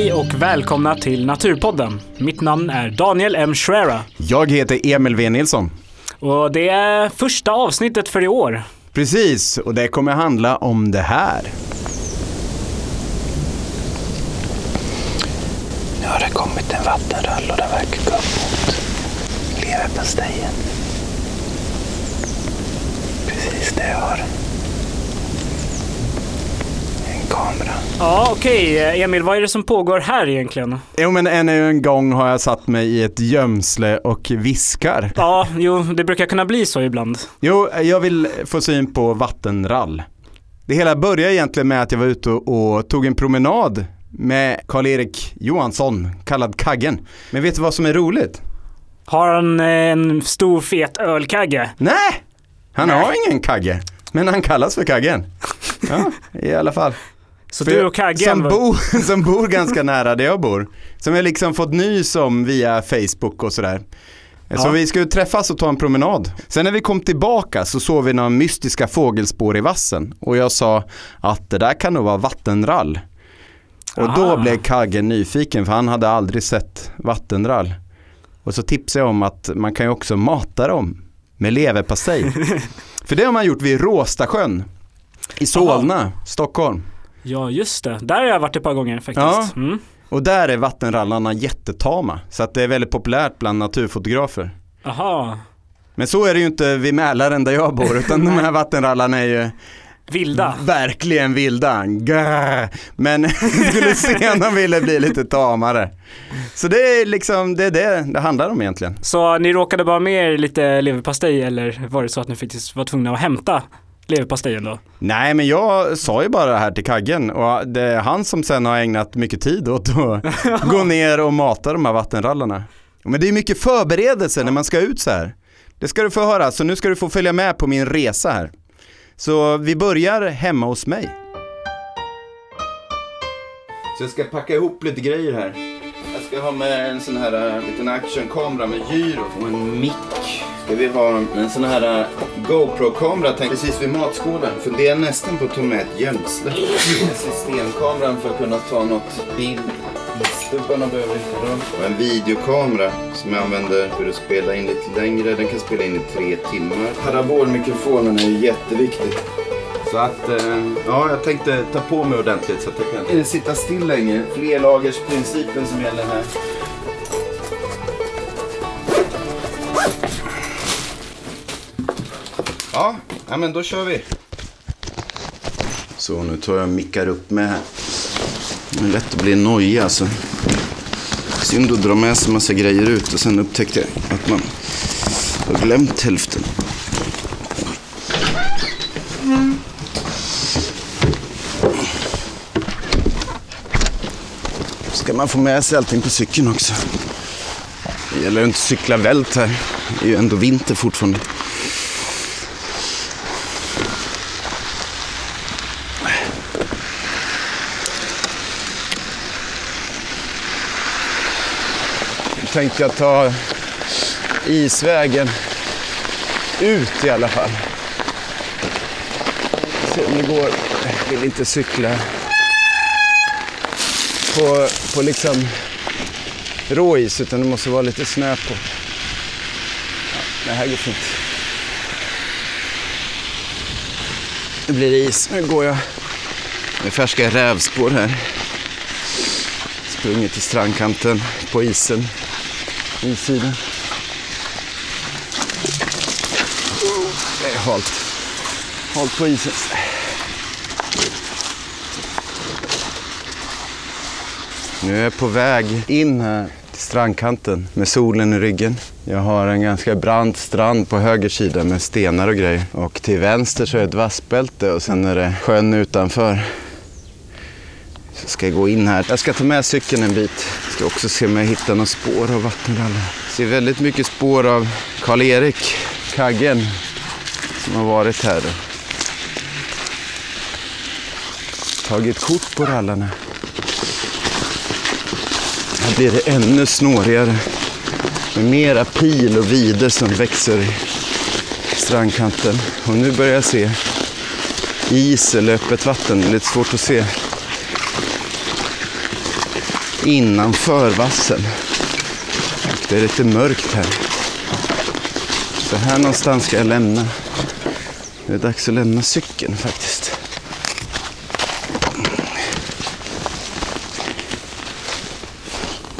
Hej och välkomna till Naturpodden. Mitt namn är Daniel M. Schwera Jag heter Emil V. Nilsson. och det är första avsnittet för i år. Precis, och det kommer handla om det här. Nu har det kommit en vattenrall och den verkar gå upp mot leverpastejen. Precis där jag har en kamera. Ja, okej. Emil, vad är det som pågår här egentligen? Jo men ännu en gång har jag satt mig i ett gömsle och viskar. Ja, jo, det brukar kunna bli så ibland. Jo, jag vill få syn på vattenrall. Det hela började egentligen med att jag var ute och, tog en promenad med Karl-Erik Johansson, kallad Kaggen. Men vet du vad som är roligt? Har han eh, en stor fet ölkagge? Nej, han har ingen Kagge. Men han kallas för Kaggen. Ja, i alla fall. Så För du och Kaggen... som, var- bor, som bor ganska nära där jag bor. Som jag liksom fått nys om via Facebook och sådär. Så Ja. vi skulle träffas och ta en promenad. Sen när vi kom tillbaka så såg vi några mystiska fågelspår i vassen. Och jag sa att det där kan nog vara vattenrall. Och då Aha. blev Kagge nyfiken för han hade aldrig sett vattenrall. Och så tipsade jag om att man kan ju också mata dem med leverpastej. för det har man gjort vid Råstasjön i Solna, Stockholm. Ja, just det. Där har jag varit ett par gånger faktiskt. Ja. Mm. Och där är vattenrallarna jättetama. Så att det är väldigt populärt bland naturfotografer. Aha. Men så är det ju inte vid Mälaren där jag bor, utan de här vattenrallarna är ju Vilda. verkligen vilda. Gah. Men skulle se om de ville bli lite tamare. Så det är liksom det, är det det handlar om egentligen. Så ni råkade bara med er lite leverpastej eller var det så att ni faktiskt var tvungna att hämta leverpastejen då? Nej men jag sa ju bara det här till Kaggen och det är han som sen har ägnat mycket tid åt att gå ner och mata de här vattenrallarna. Men det är mycket förberedelse när man ska ut så här. Det ska du få höra, så nu ska du få följa med på min resa här. Så vi börjar hemma hos mig. Så jag ska packa ihop lite grejer här. Ska ha med en sån här uh, liten actionkamera med gyro och en mick. Ska vi ha en sån här uh, GoPro-kamera tänk precis vid matskålen. Funderar nästan på att ta med ett gömsle. Systemkameran för att kunna ta något bild. Isstubbarna behöver inte röra. Och en videokamera som jag använder för att spela in lite längre. Den kan spela in i tre timmar. Parabolmikrofonen är ju jätteviktig. Så att, eh, ja, jag tänkte ta på mig ordentligt så att jag kan eh, sitta still länge. Flerlagersprincipen som gäller här. Ja, ja men då kör vi. Så nu tar jag och mickar upp med här. Det är lätt att bli nojig alltså. Synd att dra med sig massa grejer ut och sen upptäckte jag att man har glömt hälften. Ska man får med sig allting på cykeln också. Det gäller att inte cykla vält här. Det är ju ändå vinter fortfarande. Nu tänkte jag ta isvägen ut i alla fall. Se om det går. Jag vill inte cykla på, på liksom råis utan det måste vara lite snö på. Ja, det här går fint. Nu blir det is. Nu går jag med färska rävspår här. Sprungit till strandkanten på isen. Issidan. Det är halt. Halt på isen. Nu är jag på väg in här till strandkanten med solen i ryggen. Jag har en ganska brant strand på höger sida med stenar och grejer. Och till vänster så är det ett vassbälte och sen är det sjön utanför. Så ska jag gå in här. Jag ska ta med cykeln en bit. Ska också se om jag hittar några spår av vattenrallar. Ser väldigt mycket spår av Karl-Erik, Kaggen, som har varit här. Tagit kort på rallarna. Här blir det ännu snårigare. Med mera pil och vide som växer i strandkanten. Och nu börjar jag se is eller öppet vatten. Det är lite svårt att se. innanför vassen. Och det är lite mörkt här. Så här någonstans ska jag lämna. Det är dags att lämna cykeln faktiskt.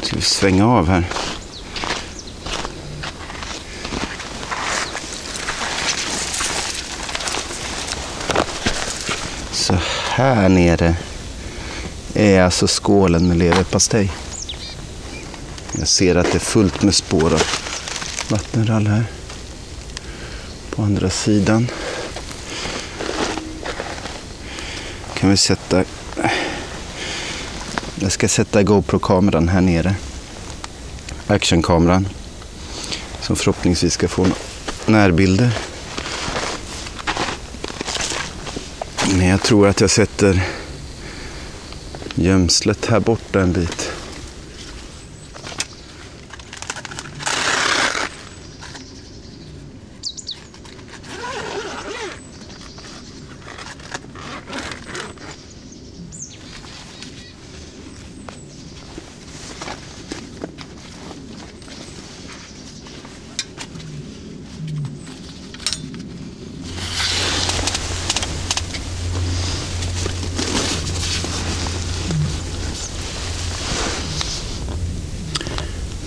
Ska vi svänga av här. Så här nere är alltså skålen med leverpastej. Jag ser att det är fullt med spår av vattenrall här. På andra sidan. Kan vi sätta... Jag ska sätta GoPro-kameran här nere. Actionkameran. Som förhoppningsvis ska få närbilder. Men jag tror att jag sätter gömslet här borta en bit.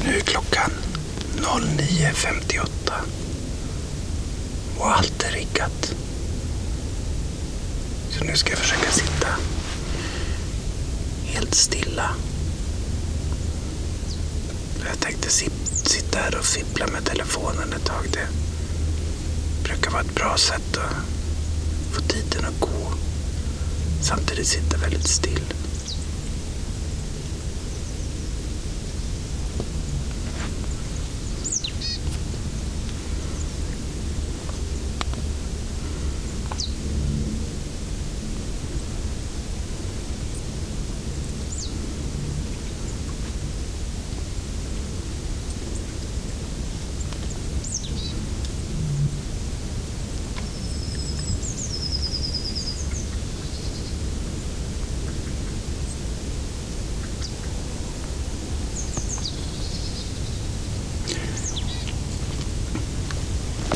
Nu är klockan 09.58 och allt är riggat. Så nu ska jag försöka sitta helt stilla. Jag tänkte sitta här och fippla med telefonen ett tag. Det brukar vara ett bra sätt att få tiden att gå. Samtidigt sitta väldigt still.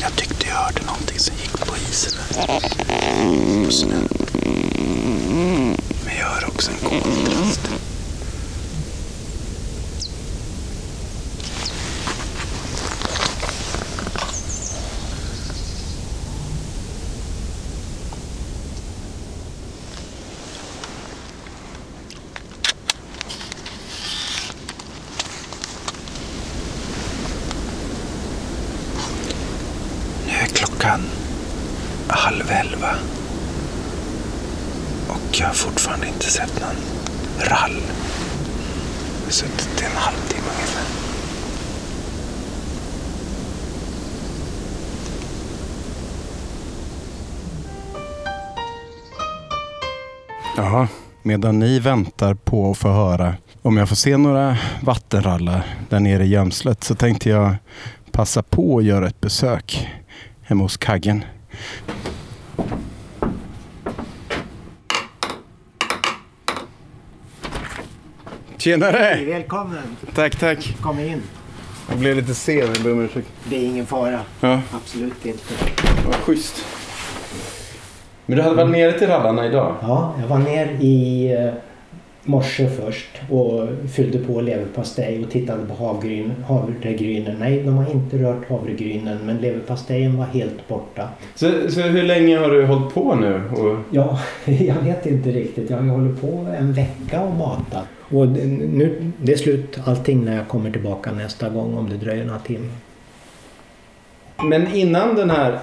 Jag tyckte jag hörde någonting som gick på isen. där. På. Men jag hör också en koltrast. Nu är klockan halv elva. Och jag har fortfarande inte sett någon rall. Jag har suttit i en halvtimme ungefär. Jaha, medan ni väntar på att få höra om jag får se några vattenrallar där nere i gömslet så tänkte jag passa på att göra ett besök hemma hos Kaggen. Tjenare! Välkommen! Tack, tack. Kom in. Jag blev lite sen, jag ber om ursäkt. Det är ingen fara. Ja, Absolut inte. vad schysst. Men du hade varit nere till rallarna idag? Ja, jag var ner i eh, morse först och fyllde på leverpastej och tittade på havgryn, havregrynen. Nej, de har inte rört havregrynen men leverpastejen var helt borta. Så, så hur länge har du hållit på nu? Och... Ja, jag vet inte riktigt. Jag har hållit på en vecka och matat. Och nu, det är slut allting när jag kommer tillbaka nästa gång om det dröjer några timmar. Men innan den här,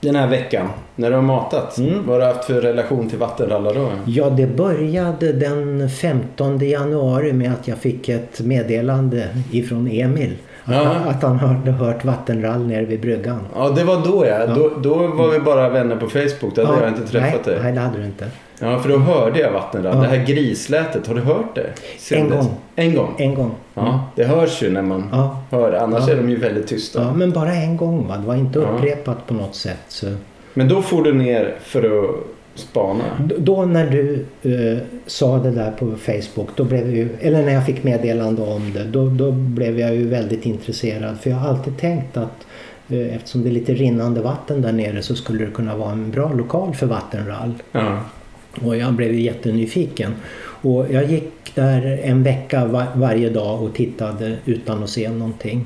den här veckan, när du har matat, Mm. vad har du haft för relation till vattenrallar då? Ja, det började den 15 januari med att jag fick ett meddelande ifrån Emil. Ja. att han hade hört vattenrall nere vid bryggan. Ja, det var då ja. Då, då var vi bara vänner på Facebook. Då hade jag inte träffat nej, dig. Nej, det hade du inte. Ja, för då hörde jag vattenrall. Ja. Det här grislätet, har du hört det? Sen En dess? gång. En gång? En gång. Ja, det hörs ju när man Ja. hör det. Annars Ja. är de ju väldigt tysta. Ja, men bara en gång va. Det var inte Ja. upprepat på något sätt. Så. Men då får du ner för att spana. Då när du eh, sa det där på Facebook, då blev ju, eller när jag fick meddelande om det, då, då blev jag ju väldigt intresserad. För jag har alltid tänkt att eh, eftersom det är lite rinnande vatten där nere så skulle det kunna vara en bra lokal för vattenrall. Ja. Och jag blev jättenyfiken. Och jag gick där en vecka va- varje dag och tittade utan att se någonting.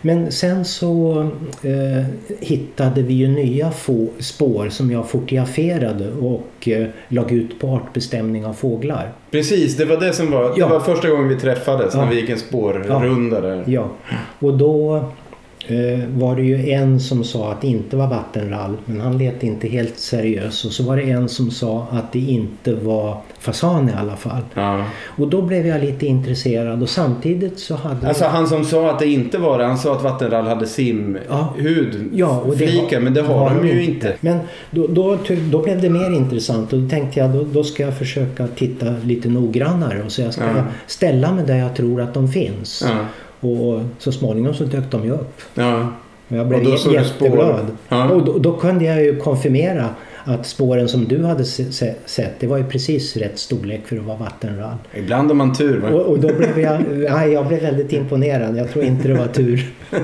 Men sen så eh, hittade vi ju nya få, spår som jag fotograferade och eh, lag ut på artbestämning av fåglar. Precis, det var det som var, Ja. det var första gången vi träffades Ja. när vi gick en spårrunda där. Ja, och då var det ju en som sa att det inte var vattenrall men han lät inte helt seriös och så var det en som sa att det inte var fasan i alla fall. Ja. Och då blev jag lite intresserad och samtidigt så hade Alltså han som sa att det inte var det, han sa att vattenrall hade Ja. simhud Ja, och det flikar, men det har de ju inte. Men då, då, då blev det mer intressant och då tänkte jag då, då ska jag försöka titta lite noggrannare och så jag ska Ja. ställa mig där jag tror att de finns. Ja. Och så småningom så dök de ju upp. Ja. Jag blev Och jätteglad. Ja. Och då, då kunde jag ju konfirmera att spåren som du hade se, se, sett det var ju precis rätt storlek för att vara vattenrall. Ibland har man tur. Va? Och, och då blev jag, nej, jag blev väldigt imponerad. Jag tror inte det var tur.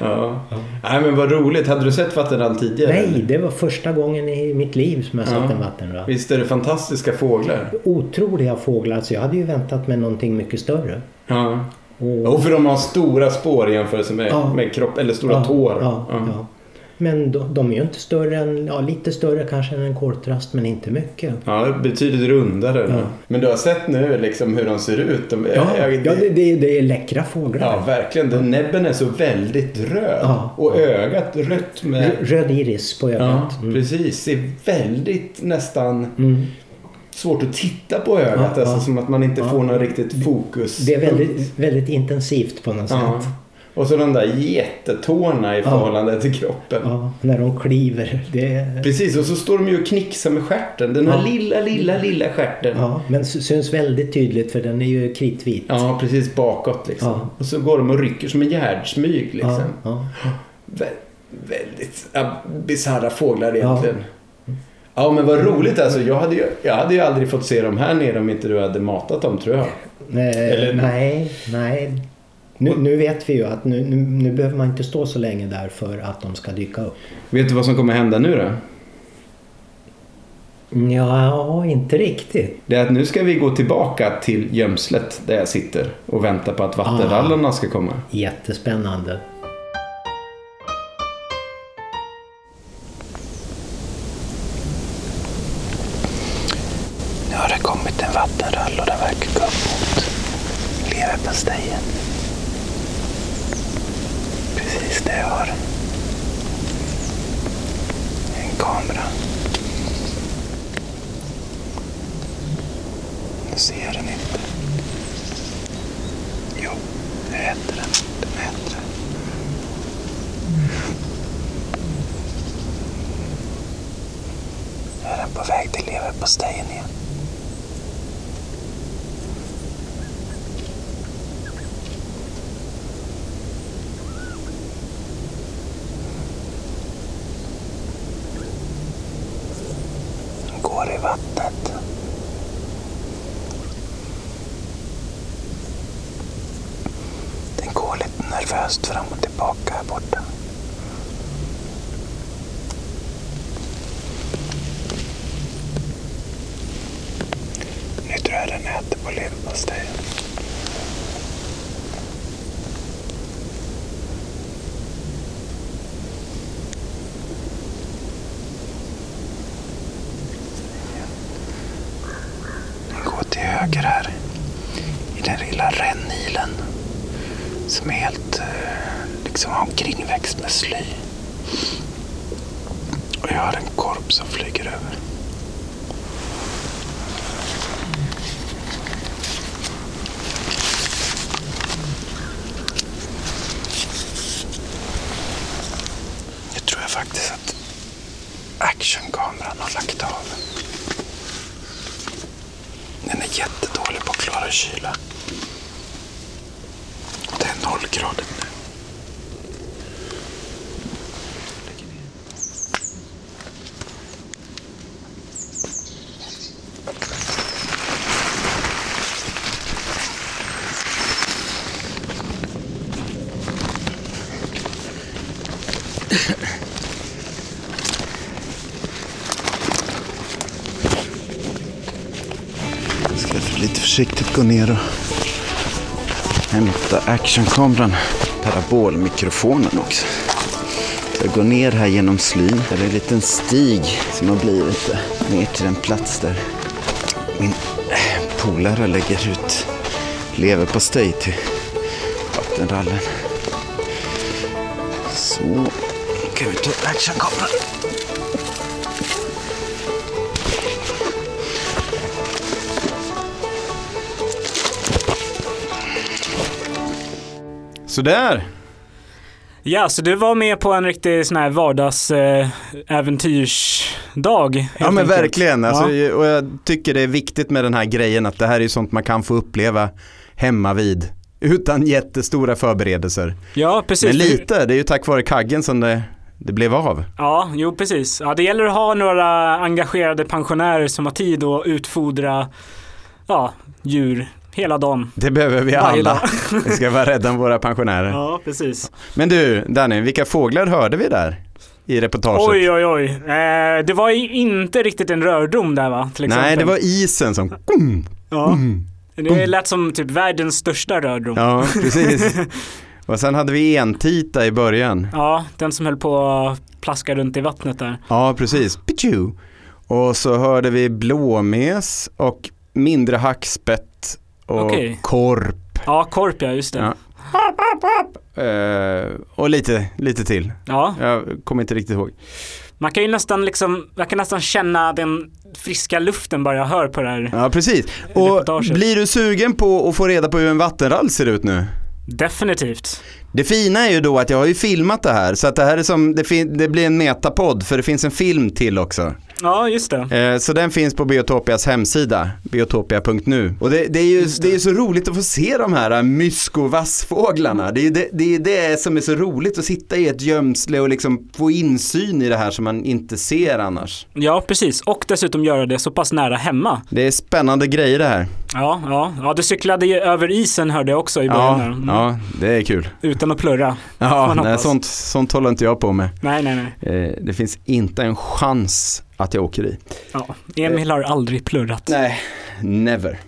Ja. Nej men vad roligt. Hade du sett vattenrall tidigare? Nej, det var första gången i mitt liv som jag Ja. sett en vattenrall. Visst är det fantastiska fåglar? Otroliga fåglar, så jag hade ju väntat mig någonting mycket större. Ja. Och, Jo, för de har stora spår i jämförelse med, Ja. med kropp, eller stora ja, tår. Ja, ja. Men de, de är ju inte större än, ja lite större kanske än en koltrast men inte mycket. Ja, betydligt rundare. Ja. Men du har sett nu liksom hur de ser ut? De, Ja, jag- ja det, det, det är läckra fåglar. ja verkligen. Den näbben är så väldigt röd. Ja. Och ögat rött med... Röd iris på Ja, ögat. Mm. precis. Det är väldigt nästan Mm. Svårt att titta på ögat. Ja, alltså som att man inte får någon riktigt fokus. Det är väldigt, väldigt intensivt på något sätt. Och så de där jättetårna i Ja. förhållande till kroppen. Ja, när de kliver. Det Precis, och så står de ju och knixar med stjärten. Den här Ja. lilla, lilla, lilla stjärten. ja, men sy- syns väldigt tydligt för den är ju kritvit. Ja, precis bakåt liksom. Ja. Och så går de och rycker som en gärdsmyg liksom. Vä- väldigt ja, bisarra fåglar egentligen. Ja. men vad roligt alltså. Jag hade, ju, jag hade ju aldrig fått se dem här nere om inte du hade matat dem tror jag. Nej, Eller- nej, nej. Nu, nu vet vi ju att nu, nu, nu behöver man inte stå så länge där för att de ska dyka upp. Vet du vad som kommer hända nu då? Ja, inte riktigt. Det är att nu ska vi gå tillbaka till gömslet där jag sitter och väntar på att vattenrallarna ska komma. Jättespännande. Nu har det kommit en vattenrall och den verkar gå upp mot leverpastejen. Precis där jag har en kamera. Nu ser jag den inte. Jo, jag äter den. Den äter den. Nu är den på väg till leverpastejen igen. Går i vattnet. Den går lite nervöst fram och tillbaka här borta. Nu tror jag den äter på leverpastejen. Den går till höger här. I den lilla rännilen. Som är helt eh, liksom omkringväxt med sly. Och jag har en korp som flyger över. Nu tror jag faktiskt att actionkameran har lagt av. Den är jättedålig på att klara kyla. Det är nollgradigt Ska lite försiktigt gå ner och hämta actionkameran. Parabolmikrofonen också. Jag går ner här genom slyn. Där är en liten stig som har blivit ner till en plats där min polare lägger ut leverpastej till vattenrallen. Så ta actionkameran. Sådär. Ja, så du var med på en riktig sån här vardagsäventyrsdag. Ja men verkligen. Alltså, Och jag tycker det är viktigt med den här grejen att det här är sånt man kan få uppleva hemma vid. Utan jättestora förberedelser. Ja, precis. Men lite, det är ju tack vare kaggen som det, det blev av. Ja, jo precis. Ja, det gäller att ha några engagerade pensionärer som har tid att utfodra ja, djur hela dagen. Det behöver vi alla. Vi ska vara rädda om våra pensionärer. Ja, precis. Men du, Danny, vilka fåglar hörde vi där? I reportaget? Oj, oj, oj. Eh, det var ju inte riktigt en rördom där va? Nej, det var isen som... Ja. Det lät som typ världens största rördom. Ja, precis. Och sen hade vi entita i början. den som höll på att plaska runt i vattnet där. Ja, precis. Pichu. Och så hörde vi blåmes och mindre hackspett och Okej. korp. Ja, korp ja, just det. Ja. Eh, och lite, lite till. Ja, Jag kommer inte riktigt ihåg. man kan ju nästan liksom, jag kan nästan känna den friska luften bara jag hör på det här. Ja, precis. Och blir du sugen på att få reda på hur en vattenrall ser ut nu? Definitivt. Det fina är ju då att jag har ju filmat det här så att det här är som, det, det blir en metapodd för det finns en film till också. Ja, just det. Eh, så den finns på Biotopias hemsida, biotopia.nu. Och det, det är ju det. är så roligt att få se de här äh, mysko-vassfåglarna. Det är ju det, det, är det som är så roligt att sitta i ett gömsle och liksom få insyn i det här som man inte ser annars. Ja, precis. Och dessutom göra det så pass nära hemma. Det är spännande grejer det här. Ja, ja. ja du cyklade över isen hörde jag också i början. Ja. Mm. ja, det är kul. Utan att plurra. Ja, nej, sånt, sånt håller inte jag på med. Nej, nej, nej. Eh, det finns inte en chans att jag åker i. Ja. Emil har aldrig plurrat. Nej, never.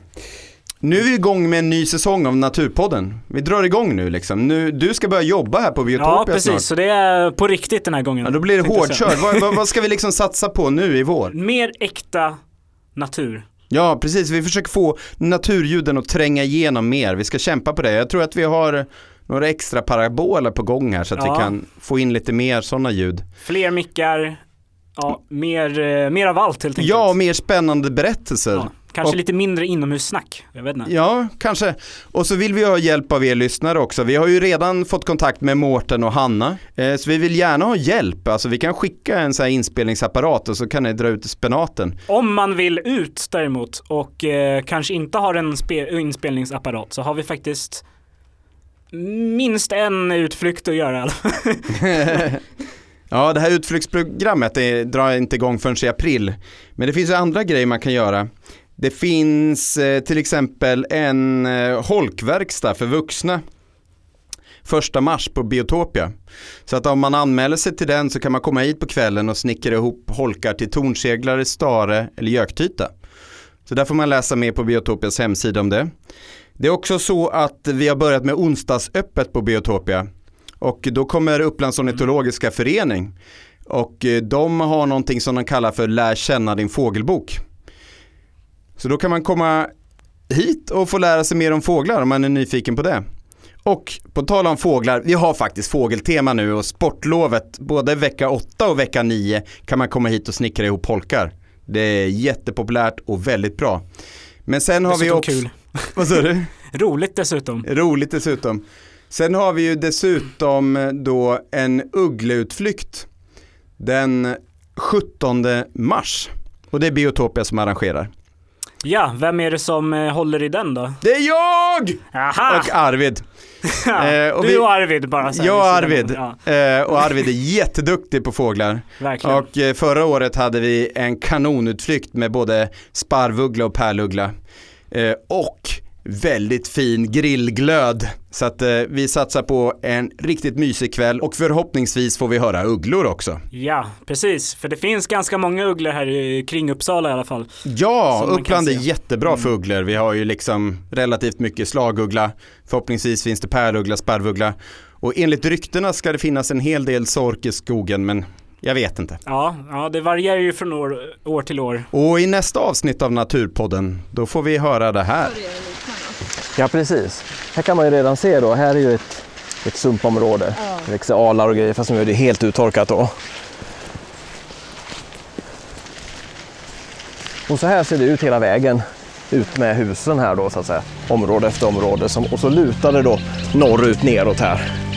Nu är vi igång med en ny säsong av Naturpodden. Vi drar igång nu liksom. Nu, du ska börja jobba här på Biotopia Ja, precis. snart. Så det är på riktigt den här gången. Ja, då blir det hårdkört. vad, vad, vad ska vi liksom satsa på nu i vår? Mer äkta natur. Ja, precis. Vi försöker få naturljuden att tränga igenom mer. Vi ska kämpa på det. Jag tror att vi har några extra paraboler på gång här så att Ja. vi kan få in lite mer sådana ljud. Fler mickar. Ja, mer, eh, mer av allt helt enkelt. Ja, mer spännande berättelser. Ja, kanske Och- lite mindre inomhussnack. Jag vet inte. Ja, kanske. Och så vill vi ha hjälp av er lyssnare också. Vi har ju redan fått kontakt med Mårten och Hanna. Eh, så vi vill gärna ha hjälp. Alltså vi kan skicka en sån här inspelningsapparat och så kan ni dra ut spenaten. Om man vill ut däremot och eh, kanske inte har en spe- inspelningsapparat så har vi faktiskt minst en utflykt att göra. Ja, det här utflyktsprogrammet det drar inte igång förrän i april. Men det finns ju andra grejer man kan göra. Det finns eh, till exempel en eh, holkverkstad för vuxna. Första mars på Biotopia. Så att om man anmäler sig till den så kan man komma hit på kvällen och snickra ihop holkar till tornseglare, stare eller göktyta. Så där får man läsa mer på Biotopias hemsida om det. Det är också så att vi har börjat med onsdagsöppet på Biotopia. Och då kommer Upplands ornitologiska förening. Och eh, de har någonting som de kallar för Lär känna din fågelbok. Så då kan man komma hit och få lära sig mer om fåglar om man är nyfiken på det. Och på tal om fåglar, vi har faktiskt fågeltema nu och sportlovet, både vecka 8 och vecka 9 kan man komma hit och snickra ihop holkar. Det är jättepopulärt och väldigt bra. Men sen har vi också... kul. Vad sa du? Roligt dessutom. Roligt dessutom. Sen har vi ju dessutom då en uggleutflykt den 17 mars. Och det är Biotopia som arrangerar. Ja, vem är det som eh, håller i den då? Det är jag! Aha! Och Arvid. Ja, eh, och du och Arvid bara så Jag och Arvid. om. Eh, och Arvid är jätteduktig på fåglar. Ja, verkligen. Och eh, förra året hade vi en kanonutflykt med både sparvuggla och pärluggla. Eh, och väldigt fin grillglöd. Så att eh, vi satsar på en riktigt mysig kväll och förhoppningsvis får vi höra ugglor också. Ja, precis. För det finns ganska många ugglor här i- kring Uppsala i alla fall. Ja, Uppland är. Mm. jättebra för ugglor. Vi har ju liksom relativt mycket slaguggla. Förhoppningsvis finns det pärluggla, sparvuggla. Och enligt ryktena ska det finnas en hel del sork i skogen, men jag vet inte. Ja, ja det varierar ju från år, år till år. Och i nästa avsnitt av Naturpodden, då får vi höra det här. Ja, precis. Här kan man ju redan se då, här är ju ett, ett sumpområde. Det växer alar och grejer, fast nu är det helt uttorkat då. Och så här ser det ut hela vägen ut med husen här då så att säga. Område efter område. Som, och så lutar det då norrut neråt här.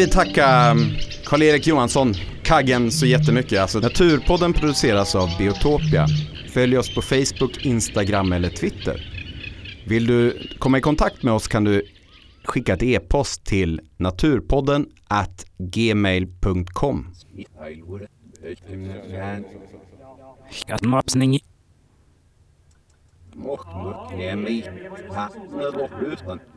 Vill tacka mm, Karl-Erik Johansson, Kaggen, så jättemycket. Alltså, Naturpodden produceras av Biotopia. Följ oss på Facebook, Instagram eller Twitter. Vill du komma i kontakt med oss kan du skicka ett e-post till naturpodden at gmail.com. Skattmapsning.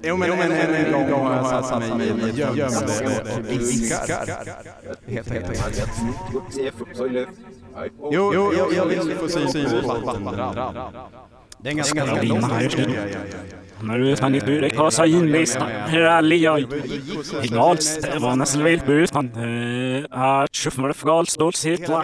Jo men, men en gång har jag satt mig i gömsle och viskar. Helt enkelt. Jo, jo, jo, jag vill få syn på vattendrall. Det är en ganska lång här historia. När du fann ditt bud, kasa inlista, rally jag. Ignals, det var nästan vilt äh, tjuffar för galstol, sitta. Ja,